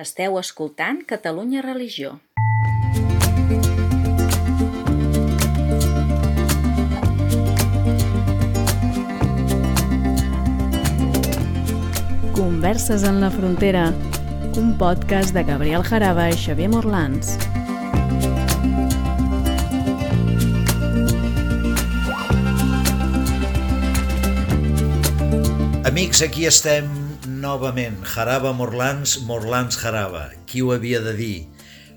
Esteu escoltant Catalunya Religió. Converses en la frontera, un podcast de Gabriel Jaraba i Xavier Morlans. Amics, aquí estem novament. Jaraba Morlans, Morlans Jaraba. Qui ho havia de dir?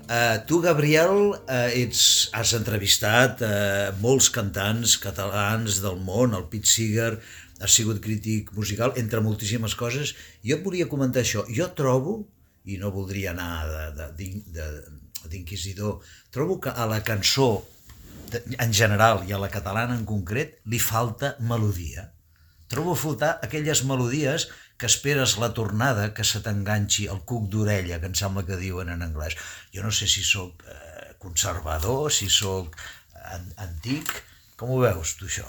Uh, tu, Gabriel, uh, ets, has entrevistat uh, molts cantants catalans del món, el Pete Seeger, has sigut crític musical, entre moltíssimes coses. Jo et volia comentar això. Jo trobo, i no voldria anar d'inquisidor, trobo que a la cançó en general i a la catalana en concret li falta melodia. Trobo a faltar aquelles melodies que esperes la tornada, que se t'enganxi el cuc d'orella, que em sembla que diuen en anglès. Jo no sé si sóc eh, conservador, si sóc an antic. Com ho veus, tu, això?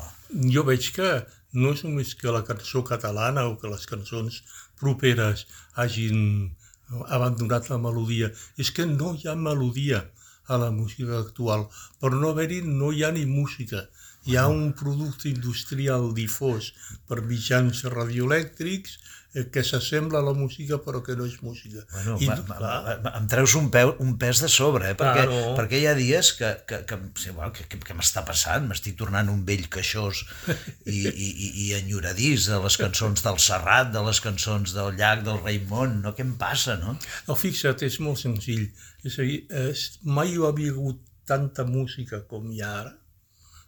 Jo veig que no és només que la cançó catalana o que les cançons properes hagin abandonat la melodia, és que no hi ha melodia a la música actual. Per no haver-hi no hi ha ni música. Hi ha un producte industrial difós per mitjans radioelèctrics eh, que s'assembla a la música però que no és música. Bueno, I, va, va, va, em treus un, peu, un pes de sobre, eh? perquè, claro. perquè hi ha dies que, que, que, que, que, que m'està passant, m'estic tornant un vell queixós i, i, i, i enyoradís de les cançons del Serrat, de les cançons del Llac, del Raimon, no? Què em passa, no? No, fixa't, és molt senzill. És a dir, és, mai hi havia hagut tanta música com hi ha ara,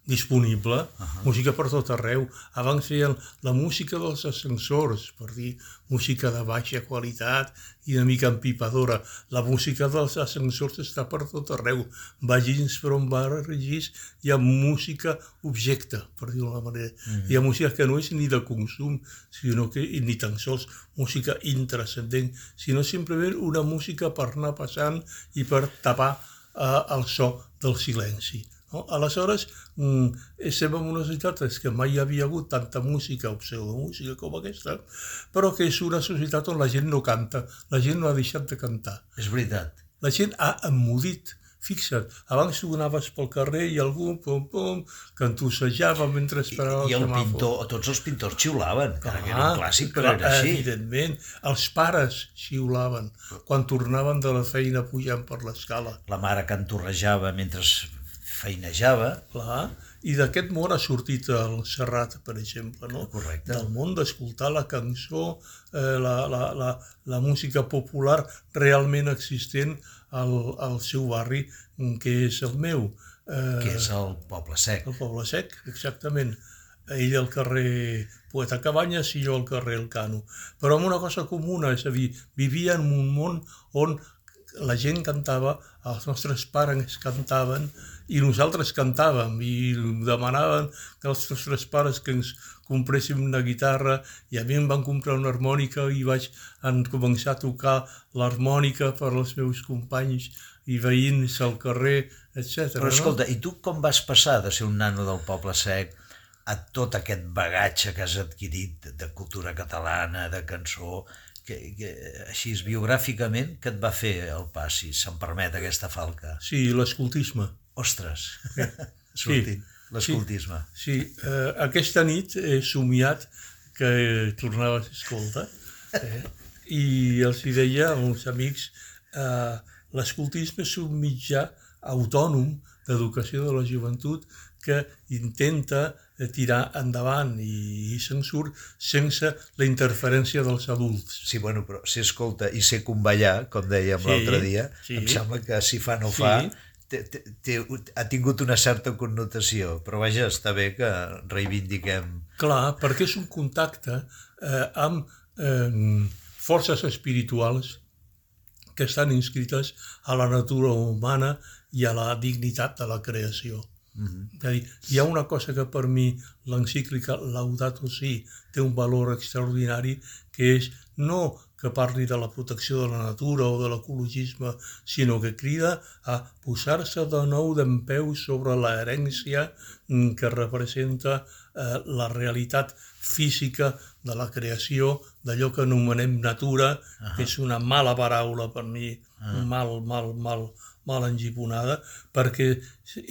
disponible, uh -huh. música per tot arreu. Abans feien la música dels ascensors, per dir música de baixa qualitat i una mica empipadora. La música dels ascensors està per tot arreu. Vagins per on vagis, hi ha música objecte, per dir-ho d'una manera. Uh -huh. Hi ha música que no és ni de consum, sinó que ni tan sols música intrascendent, sinó simplement una música per anar passant i per tapar eh, el so del silenci no? Aleshores, mm, estem en una societat que mai hi havia hagut tanta música o pseudomúsica com aquesta, però que és una societat on la gent no canta, la gent no ha deixat de cantar. És veritat. La gent ha emmudit. Fixa't, abans tu anaves pel carrer i algú, pum, pum, cantussejava mentre esperava I, i el, el pintor, tots els pintors xiulaven, ah, que era un clàssic, però era així. Evidentment, els pares xiulaven quan tornaven de la feina pujant per l'escala. La mare cantorrejava mentre feinejava. Clar, i d'aquest món ha sortit el Serrat, per exemple, no? Correcte. Del món d'escoltar la cançó, eh, la, la, la, la música popular realment existent al, al seu barri, que és el meu. Eh, que és el Poble Sec. El Poble Sec, exactament. Ell al carrer Poeta Cabanyes i jo al carrer El Cano. Però amb una cosa comuna, és a dir, vivia en un món on la gent cantava, els nostres pares cantaven, i nosaltres cantàvem i demanaven que els nostres pares que ens compréssim una guitarra i a mi em van comprar una harmònica i vaig en començar a tocar l'harmònica per als meus companys i veïns al carrer, etc. Però escolta, no? i tu com vas passar de ser un nano del poble sec a tot aquest bagatge que has adquirit de cultura catalana, de cançó, que, que, així biogràficament, què et va fer el pas, si se'm permet aquesta falca? Sí, l'escoltisme. Ostres, sortint, sí, l'escoltisme. Sí, sí. Eh, aquesta nit he somiat que tornava a escolta eh, i els hi deia a uns amics eh, l'escoltisme és un mitjà autònom d'educació de la joventut que intenta tirar endavant i, i se'n surt sense la interferència dels adults. Sí, bueno, però si escolta i sé convallar, com dèiem sí, l'altre dia, sí. em sembla que si fa no fa, sí té, té, ha tingut una certa connotació, però vaja, està bé que reivindiquem... Clar, perquè és un contacte eh, amb eh, forces espirituals que estan inscrites a la natura humana i a la dignitat de la creació. Mm -hmm. És a dir, hi ha una cosa que per mi l'encíclica Laudato Si té un valor extraordinari, que és no que parli de la protecció de la natura o de l'ecologisme, sinó que crida a posar-se de nou d'en peu sobre l'herència que representa eh, la realitat física de la creació, d'allò que anomenem natura, uh -huh. que és una mala paraula per mi, uh -huh. mal, mal, mal, mal engiponada, perquè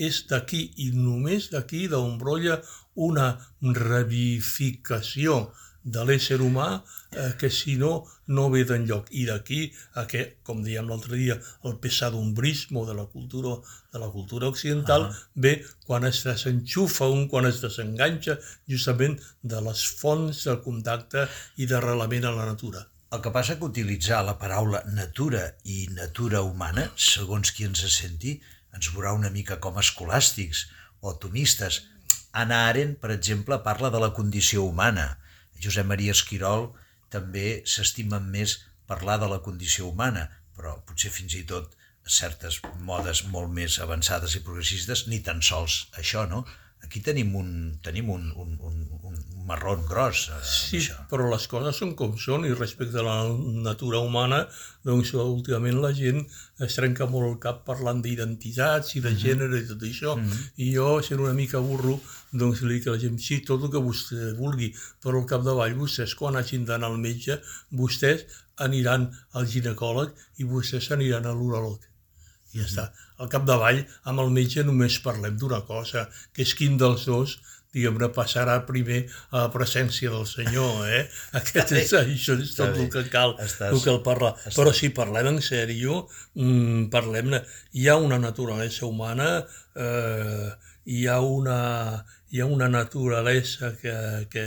és d'aquí i només d'aquí d'on brolla una revificació de l'ésser humà eh, que si no, no ve d'enlloc. I d'aquí a que, com dèiem l'altre dia, el pesadumbrismo de la cultura, de la cultura occidental ah. ve quan es desenxufa un, quan es desenganxa justament de les fonts de contacte i d'arrelament a la natura. El que passa que utilitzar la paraula natura i natura humana, segons qui ens senti, ens veurà una mica com escolàstics o tomistes. Anna Arendt, per exemple, parla de la condició humana, Josep Maria Esquirol també s'estima més parlar de la condició humana, però potser fins i tot certes modes molt més avançades i progressistes, ni tan sols això, no? Aquí tenim un, tenim un, un, un, un marrón gros. Eh, sí, això. però les coses són com són i respecte a la natura humana, doncs últimament la gent es trenca molt el cap parlant d'identitats i de mm -hmm. gènere i tot això, mm -hmm. i jo, sent una mica burro, doncs li dic a la gent, sí, tot el que vostè vulgui, però al capdavall vostès, quan hagin d'anar al metge, vostès aniran al ginecòleg i vostès aniran a l'uròleg i ja està. Al capdavall, amb el metge només parlem d'una cosa, que és quin dels dos diguem-ne, passarà primer a la presència del Senyor, eh? Aquest és, això és tot el que cal, Estàs... el que el parla. Estàs... Però si parlem en sèrio, mmm, parlem-ne. Hi ha una naturalesa humana, eh, hi, ha una, hi ha una naturalesa que, que,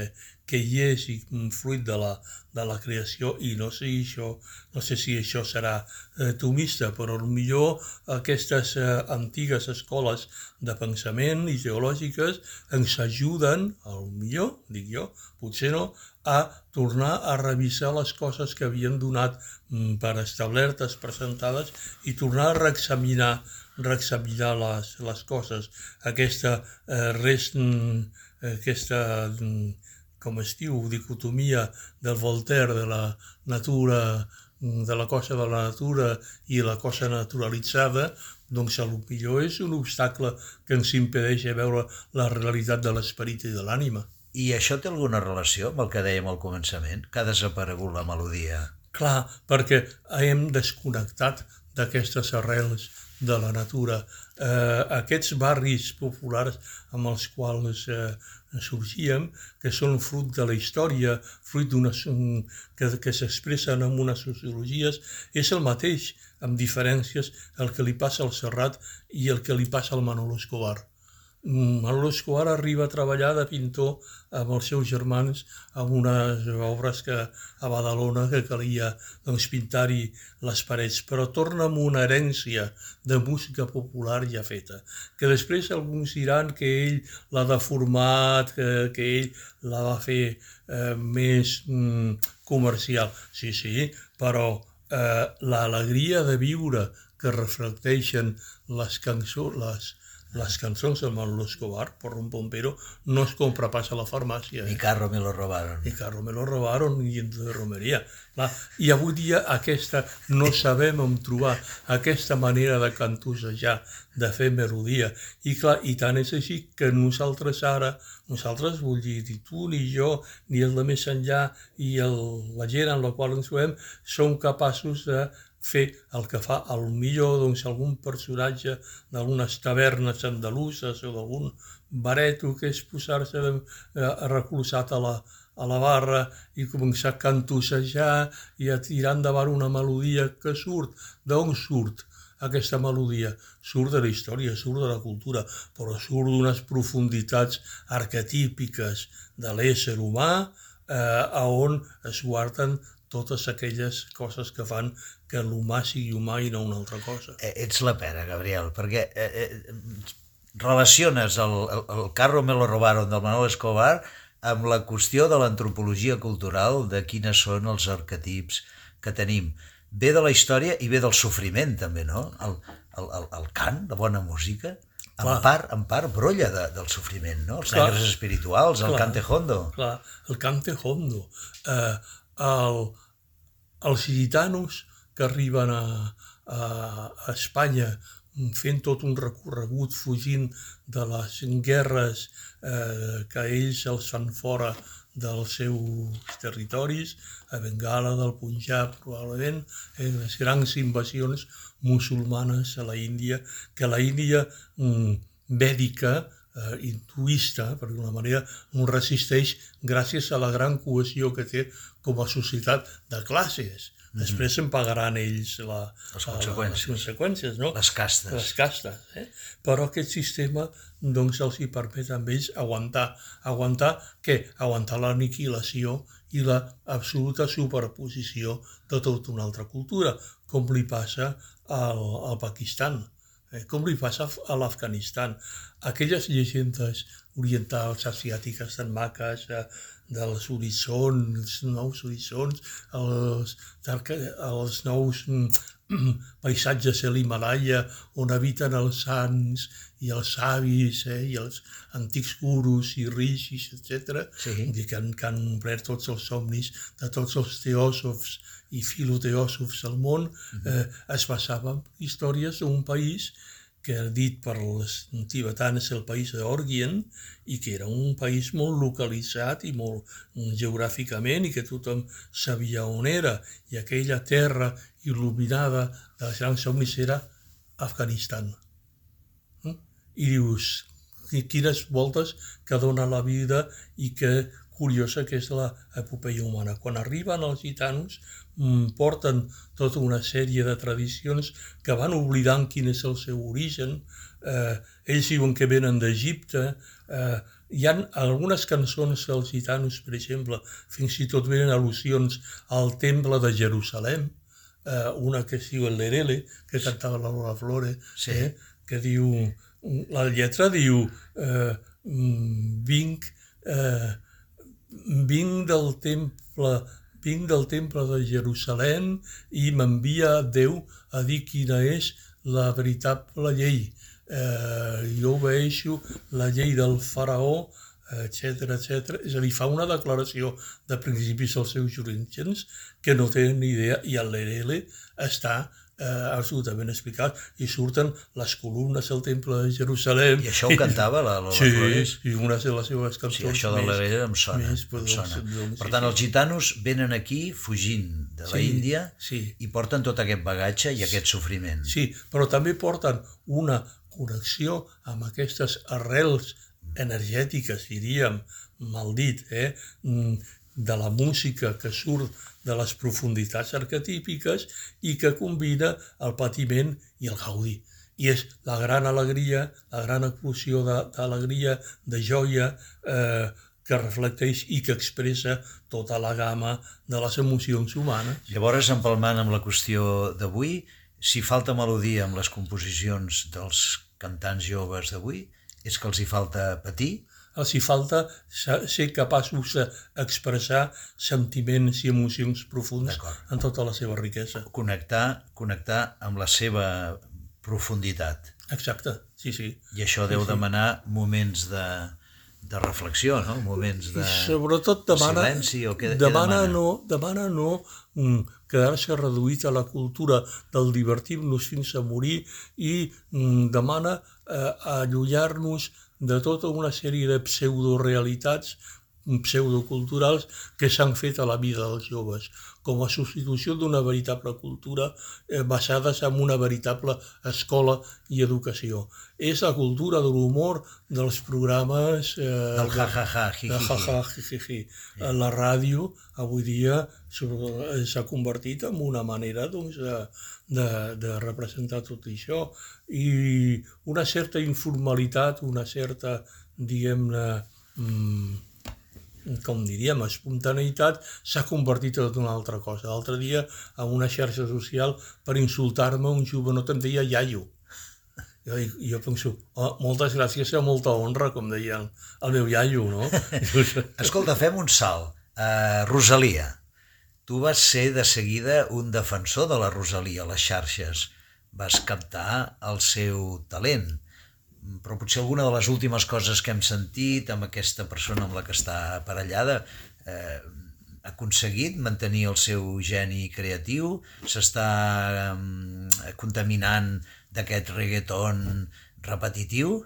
que hi és i fruit de la, de la creació i no sé, això, no sé si això serà eh, tomista, però millor aquestes eh, antigues escoles de pensament i geològiques ens ajuden, al millor, dic jo, potser no, a tornar a revisar les coses que havien donat mm, per establertes, presentades, i tornar a reexaminar, reexaminar les, les coses. Aquesta eh, rest, mm, aquesta mm, com es diu, dicotomia del Voltaire de la natura, de la cosa de la natura i la cosa naturalitzada, doncs a lo millor és un obstacle que ens impedeix veure la realitat de l'esperit i de l'ànima. I això té alguna relació amb el que dèiem al començament, que ha desaparegut la melodia? Clar, perquè hem desconnectat d'aquestes arrels de la natura. Eh, aquests barris populars amb els quals eh, sorgíem, que són fruit de la història, fruit d'una que, que s'expressen en unes sociologies, és el mateix, amb diferències, el que li passa al Serrat i el que li passa al Manolo Escobar. Mm, Escobar arriba a treballar de pintor amb els seus germans amb unes obres que a Badalona que calia doncs, pintar-hi les parets, però torna amb una herència de música popular ja feta, que després alguns diran que ell l'ha deformat, que, que ell la va fer eh, més mm, comercial. Sí, sí, però eh, l'alegria de viure que reflecteixen les cançons, les, les cançons de Manolo Escobar, por un pompero, no es compra pas a la farmàcia. Eh? Mi carro me lo robaron. Mi carro me lo robaron i de romeria. Clar, I avui dia aquesta, no sabem on trobar aquesta manera de cantussejar, de fer melodia. I clar, i tant és així que nosaltres ara, nosaltres vull dir, ni tu ni jo, ni el de més enllà i el, la gent en la qual ens trobem, som capaços de fer el que fa al millor doncs, algun personatge d'algunes tavernes andaluses o d'algun bareto que és posar-se eh, recolzat a la, a la barra i començar a cantussejar i a tirar endavant una melodia que surt. D'on surt aquesta melodia? Surt de la història, surt de la cultura, però surt d'unes profunditats arquetípiques de l'ésser humà eh, on es guarden totes aquelles coses que fan que l'humà sigui humà i no una altra cosa. Eh, ets la pera, Gabriel, perquè eh, eh, relaciones el, el, el carro me lo robaron del Manuel Escobar amb la qüestió de l'antropologia cultural, de quines són els arquetips que tenim. Ve de la història i ve del sofriment, també, no? El, el, el, el cant, la bona música, en clar. part, en part brolla de, del sofriment, no? Els clar. negres espirituals, el clar, cante hondo. Clar, el cante hondo. Eh, el, els gitanos que arriben a, a, a Espanya fent tot un recorregut fugint de les guerres eh, que ells els fan fora dels seus territoris, a Bengala, del Punjab, probablement, eh, les grans invasions musulmanes a la Índia, que la Índia mm, vèdica, eh, hinduista, per d'una manera, no resisteix gràcies a la gran cohesió que té com a societat de classes. Després se'n pagaran ells la, Les la- conseqüències. les conseqüències no? Les castes. les castes. Eh? Però aquest sistema doncs, els hi permet amb ells aguantar. Aguantar què? Aguantar l'aniquilació i la absoluta superposició de tota una altra cultura, com li passa al, al Pakistan, eh? com li passa a l'Afganistan. Aquelles llegendes orientals, asiàtiques tan maques, eh, dels horitzons, nous horitzons, els, els nous mm, paisatges a l'Himalaya on habiten els sants i els savis eh, i els antics gurus i rishis, etc. Sí. Que han, que han omplert tots els somnis de tots els teòsofs i filoteòsofs del món, eh, es basava en històries d'un país que era dit per els tibetans el país d'Orgien i que era un país molt localitzat i molt geogràficament i que tothom sabia on era i aquella terra il·luminada dels grans somnis era Afganistan. Mm? I dius, qui- quines voltes que dona la vida i que curiosa que és l'epopeia humana. Quan arriben els gitanos mm, porten tota una sèrie de tradicions que van oblidant quin és el seu origen. Eh, ells diuen que venen d'Egipte. Eh, hi ha algunes cançons dels gitanos, per exemple, fins i tot venen al·lusions al temple de Jerusalem, eh, una que es diu el Lerele, que cantava la Lola Flore, Sí. eh, que diu, la lletra diu, eh, mm, vinc, eh, vinc del temple vinc del temple de Jerusalem i m'envia Déu a dir quina és la veritable llei. Eh, jo obeeixo la llei del faraó, etc etc. És a dir, fa una declaració de principis dels seus orígens que no tenen ni idea i el Lerele està eh, absolutament explicat i surten les columnes del temple de Jerusalem. I això ho cantava la Lola sí, Flores? i una de les seves cançons Sí, això de més- l'herera em sona. més, em doncs, sona. doncs, Per sí, tant, sí. els gitanos venen aquí fugint de la Sí, Índia sí. i porten tot aquest bagatge i aquest sofriment. Sí, però també porten una connexió amb aquestes arrels energètiques, diríem, mal dit, eh? De la música que surt de les profunditats arquetípiques i que combina el patiment i el gaudi. I és la gran alegria, la gran explosió de- d'alegria, de joia, eh, que reflecteix i que expressa tota la gamma de les emocions humanes. Llavors, empalmant amb la qüestió d'avui, si falta melodia amb les composicions dels cantants joves d'avui, és que els hi falta patir? Els hi falta ser capaços d'expressar sentiments i emocions profunds D'acord. en tota la seva riquesa. Connectar, connectar amb la seva profunditat. Exacte, sí, sí. I això deu demanar moments de, de reflexió, no? Moments de... I sobretot demana, silenci o què- què demana, demana? no, demana no mm, quedar-se reduït a la cultura del divertir-nos fins a morir i mm, demana eh, allunyar-nos de tota una sèrie de pseudorealitats pseudoculturals que s'han fet a la vida dels joves, com a substitució d'una veritable cultura eh, basades en una veritable escola i educació. És la cultura de l'humor dels programes... Eh, Del ha-ha-ha, de hi-hi-hi. hi-hi-hi. La ràdio avui dia s'ha convertit en una manera doncs, de, de, de representar tot això i una certa informalitat, una certa, diguem-ne, mm, com diríem, espontaneïtat, s'ha convertit en una altra cosa. L'altre dia, a una xarxa social, per insultar-me, un jovenot em deia iaio. Jo, jo penso, oh, moltes gràcies a molta honra, com deia el meu iaio, no? Escolta, fem un salt. Uh, Rosalia, tu vas ser de seguida un defensor de la Rosalia a les xarxes. Vas captar el seu talent. Però potser alguna de les últimes coses que hem sentit amb aquesta persona amb la que està aparellada eh, ha aconseguit mantenir el seu geni creatiu? S'està eh, contaminant d'aquest reggaeton repetitiu?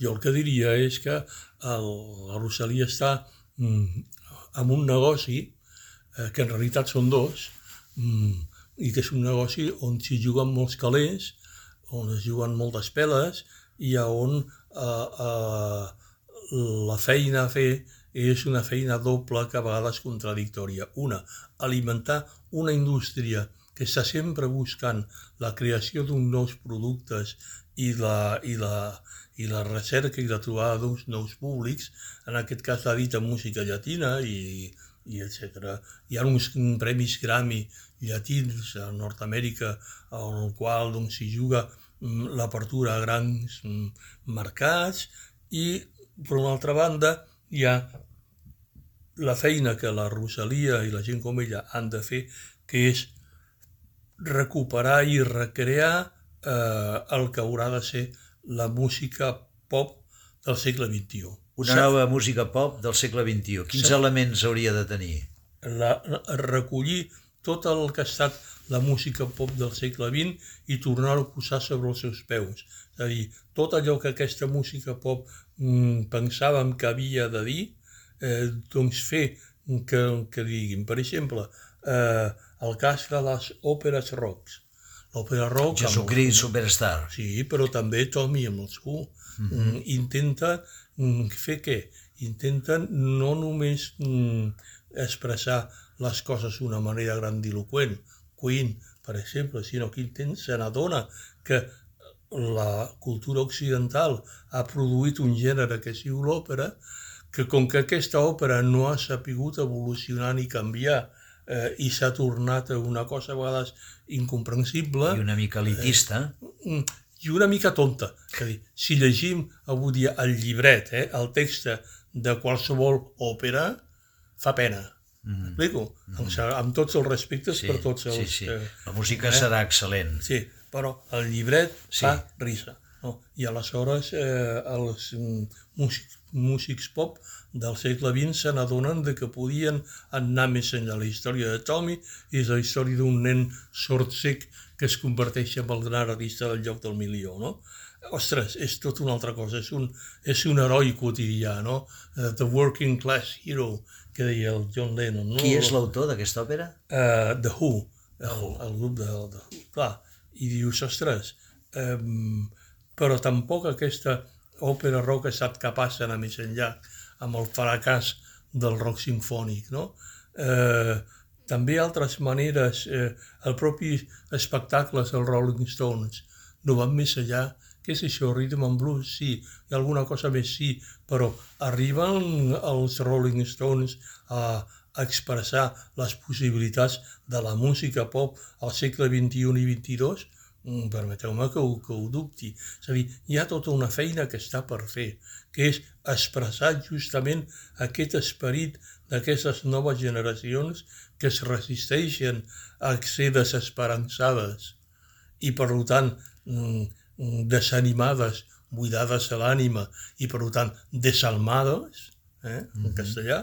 Jo el que diria és que el, la Rosalia està mm, amb un negoci eh, que en realitat són dos, mm, i que és un negoci on s'hi juguen molts calés, on es juguen moltes peles i on eh, eh, la feina a fer és una feina doble que a vegades contradictòria. Una, alimentar una indústria que està sempre buscant la creació d'uns nous productes i la, i, la, i la recerca i la trobada d'uns nous públics, en aquest cas la dita música llatina i, i etc. Hi ha uns premis Grammy llatins a Nord-Amèrica en el qual doncs, s'hi juga mm, l'apertura a grans mm, mercats i, per una altra banda, hi ha la feina que la Rosalia i la gent com ella han de fer, que és recuperar i recrear eh, el que haurà de ser la música pop del segle XXI. Una nova música pop del segle XXI. Quins elements hauria de tenir? La, la, recollir tot el que ha estat la música pop del segle XX i tornar-ho a posar sobre els seus peus. És a dir, tot allò que aquesta música pop mm, pensàvem que havia de dir, eh, doncs fer que, que diguin, per exemple, eh, el cas de les òperes rocks. L'òpera rock... Jesucrist amb... Superstar. Sí, però també Tommy amb els Who. Mm -hmm. Intenta mm, fer què? Intenten no només mm, expressar les coses d'una manera grandiloquent, Queen, per exemple, sinó que se n'adona que la cultura occidental ha produït un gènere que es diu l'òpera, que com que aquesta òpera no ha sapigut evolucionar ni canviar eh, i s'ha tornat una cosa a vegades incomprensible... I una mica elitista. Eh, I una mica tonta. És a dir, si llegim avui dia el llibret, eh, el text de qualsevol òpera, fa pena. Mm -hmm. Explico? Mm -hmm. Amb tots els respectes sí, per tots els... Sí, sí. Eh, La música eh? serà excel·lent. Sí, però el llibret sí. fa risa. No? I aleshores eh, els músics, músics pop del segle XX se n'adonen que podien anar més enllà. La història de Tommy és la història d'un nen sord sec que es converteix en el gran artista del lloc del milió, no? Ostres, és tot una altra cosa, és un, és un heroi quotidià, no? Uh, the working class hero, que deia el John Lennon. No? Qui és l'autor d'aquesta òpera? Uh, The Who, The Who. El, el grup de, de Who. Clar, i dius, ostres, um, però tampoc aquesta òpera rock ha estat capaç d'anar més enllà amb el fracàs del rock sinfònic. No? Eh, també altres maneres, eh, el propi espectacle dels Rolling Stones no van més enllà què és això, rhythm and blues? Sí, hi ha alguna cosa més, sí, però arriben els Rolling Stones a, a expressar les possibilitats de la música pop al segle XXI i XXII Mm, permeteu-me que, que ho dubti. És a dir, hi ha tota una feina que està per fer, que és expressar justament aquest esperit d'aquestes noves generacions que es resisteixen a ser desesperançades i, per tant, mm, desanimades, buidades a l'ànima i, per tant, desalmades, eh, en mm -hmm. castellà,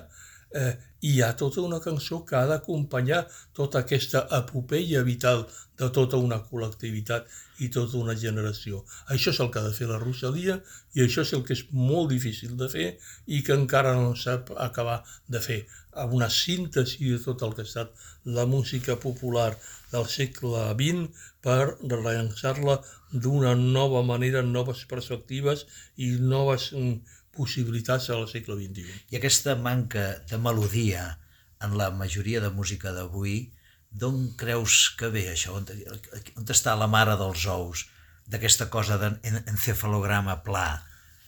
eh, hi ha tota una cançó que ha d'acompanyar tota aquesta epopeia vital de tota una col·lectivitat i tota una generació. Això és el que ha de fer la Rosalia i això és el que és molt difícil de fer i que encara no sap acabar de fer. Amb una síntesi de tot el que ha estat la música popular del segle XX per rellançar-la d'una nova manera, noves perspectives i noves mm, possibilitats al segle XXI. I aquesta manca de melodia en la majoria de música d'avui, d'on creus que ve això? On, on està la mare dels ous d'aquesta cosa d'encefalograma pla?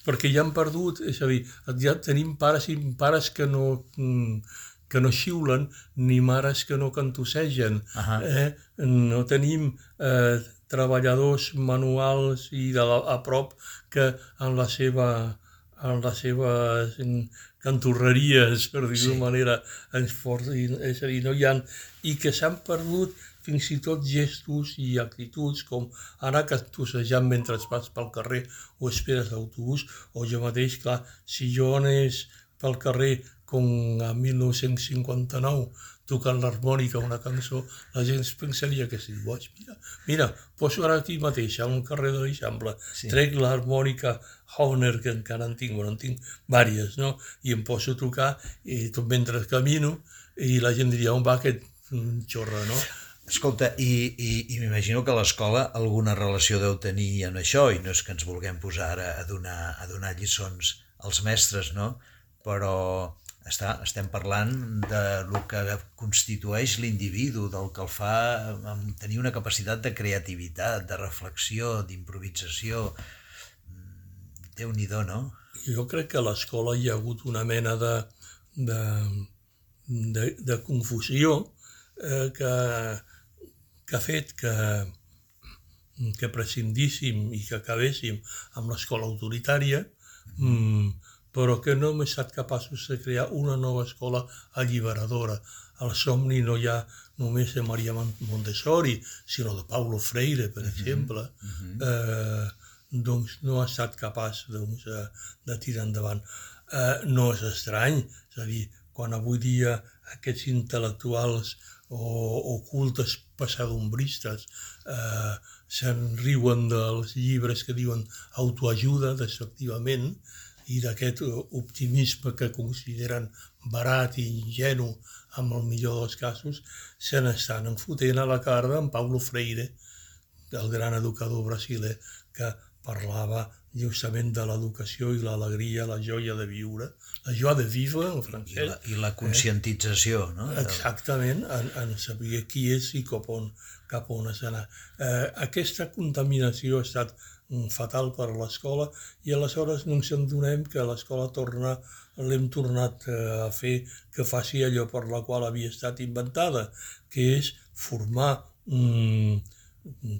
Perquè ja han perdut, és a dir, ja tenim pares i pares que no, que no xiulen ni mares que no cantussegen. Uh -huh. eh? No tenim eh, treballadors manuals i de la, a prop que en la seva en les seves cantorreries, per dir-ho sí. manera, ens forcin, és a dir, no hi ha... I que s'han perdut fins i tot gestos i actituds com anar cantussejant mentre vas pel carrer o esperes l'autobús, o jo mateix, clar, si jo anés pel carrer com a 1959 tocant l'harmònica una cançó, la gent pensaria que si boig. Mira, mira, poso ara aquí mateix, a un carrer de l'Eixample, sí. trec l'harmònica Hauner, que encara en tinc, bueno, en tinc vàries, no? I em poso a tocar, i tot mentre camino, i la gent diria, on va aquest xorra, no? Escolta, i, i, i m'imagino que l'escola alguna relació deu tenir en això, i no és que ens vulguem posar ara a donar, a donar lliçons als mestres, no? Però està, estem parlant de lo que constitueix l'individu, del que el fa tenir una capacitat de creativitat, de reflexió, d'improvisació. déu nhi no? Jo crec que a l'escola hi ha hagut una mena de, de, de, de confusió eh, que, que ha fet que, que prescindíssim i que acabéssim amb l'escola autoritària, mm, però que no hem estat capaços de crear una nova escola alliberadora. Al somni no hi ha només de Maria Montessori, sinó de Paulo Freire, per mhm, -huh, exemple. Uh -huh. eh, doncs no ha estat capaç doncs, de, de tirar endavant. Eh, no és estrany, és a dir, quan avui dia aquests intel·lectuals o, o cultes passadombristes eh, se'n riuen dels llibres que diuen autoajuda, despectivament, i d'aquest optimisme que consideren barat i ingenu amb el millor dels casos, se n'estan enfotent a la cara d'en Paulo Freire, el gran educador brasiler, que parlava justament de l'educació i l'alegria, la joia de viure, la joia de vivre en francès. I la, i la conscientització, eh? no? Exactament, en, en saber qui és i cap on, cap on has d'anar. Eh, aquesta contaminació ha estat fatal per a l'escola i aleshores no ens adonem que l'escola torna l'hem tornat eh, a fer que faci allò per la qual havia estat inventada, que és formar,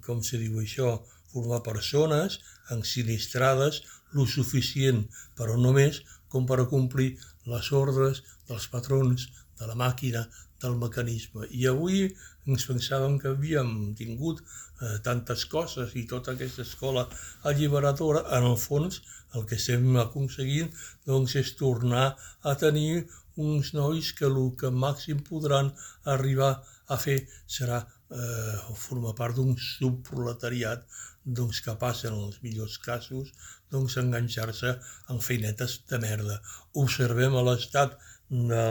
com se diu això, formar persones ensinistrades lo suficient, però només com per a complir les ordres dels patrons de la màquina, del mecanisme. I avui ens pensàvem que havíem tingut eh, tantes coses i tota aquesta escola alliberadora, en el fons el que estem aconseguint doncs, és tornar a tenir uns nois que el que màxim podran arribar a fer serà eh, formar part d'un subproletariat doncs, capaç, en els millors casos, doncs, enganxar-se en feinetes de merda. Observem l'estat de,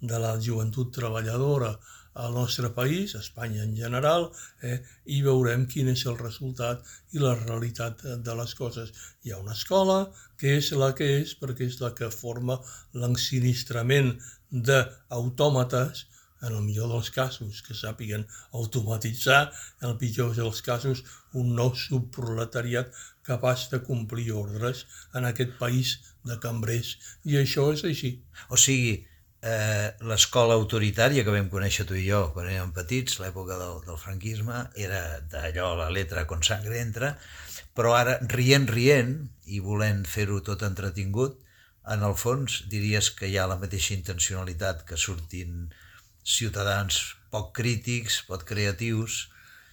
de la joventut treballadora al nostre país, a Espanya en general, eh, i veurem quin és el resultat i la realitat de les coses. Hi ha una escola que és la que és perquè és la que forma l'ensinistrament d'autòmates, en el millor dels casos, que sàpiguen automatitzar, en el pitjor dels casos, un nou subproletariat capaç de complir ordres en aquest país de cambrers. I això és així. O sigui, eh, l'escola autoritària que vam conèixer tu i jo quan érem petits, l'època del, del franquisme, era d'allò, la letra con sangre entra, però ara, rient, rient, i volent fer-ho tot entretingut, en el fons diries que hi ha la mateixa intencionalitat que surtin ciutadans poc crítics, poc creatius,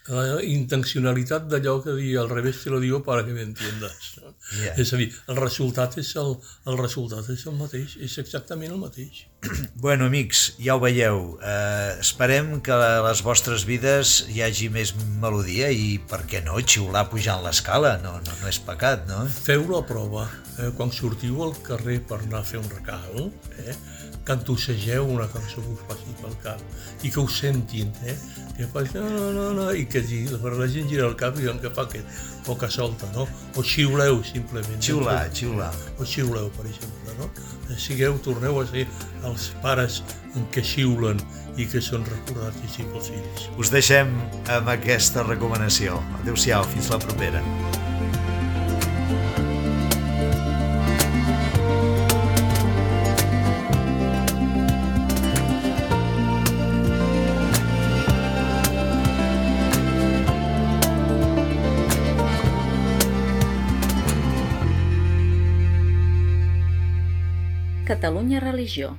la intencionalitat d'allò que dir al revés te lo digo para que me entiendas. No? Yeah. És a dir, el resultat és el, el resultat és el mateix, és exactament el mateix. Bueno, amics, ja ho veieu. Eh, esperem que a les vostres vides hi hagi més melodia i, per què no, xiular pujant l'escala, no, no, no és pecat, no? Feu la prova. Eh, quan sortiu al carrer per anar a fer un recal, eh, cantussegeu una cançó que us passi pel cap i que ho sentin, eh? que faci no, no, no, no, i que la gent gira el cap i que fa aquest poca solta, no? O xiuleu, simplement. Xiular, no? xiular. O xiuleu, per exemple, no? Sigueu, torneu a ser els pares que xiulen i que són recordats així pels fills. Us deixem amb aquesta recomanació. Adéu-siau, fins la propera. Religió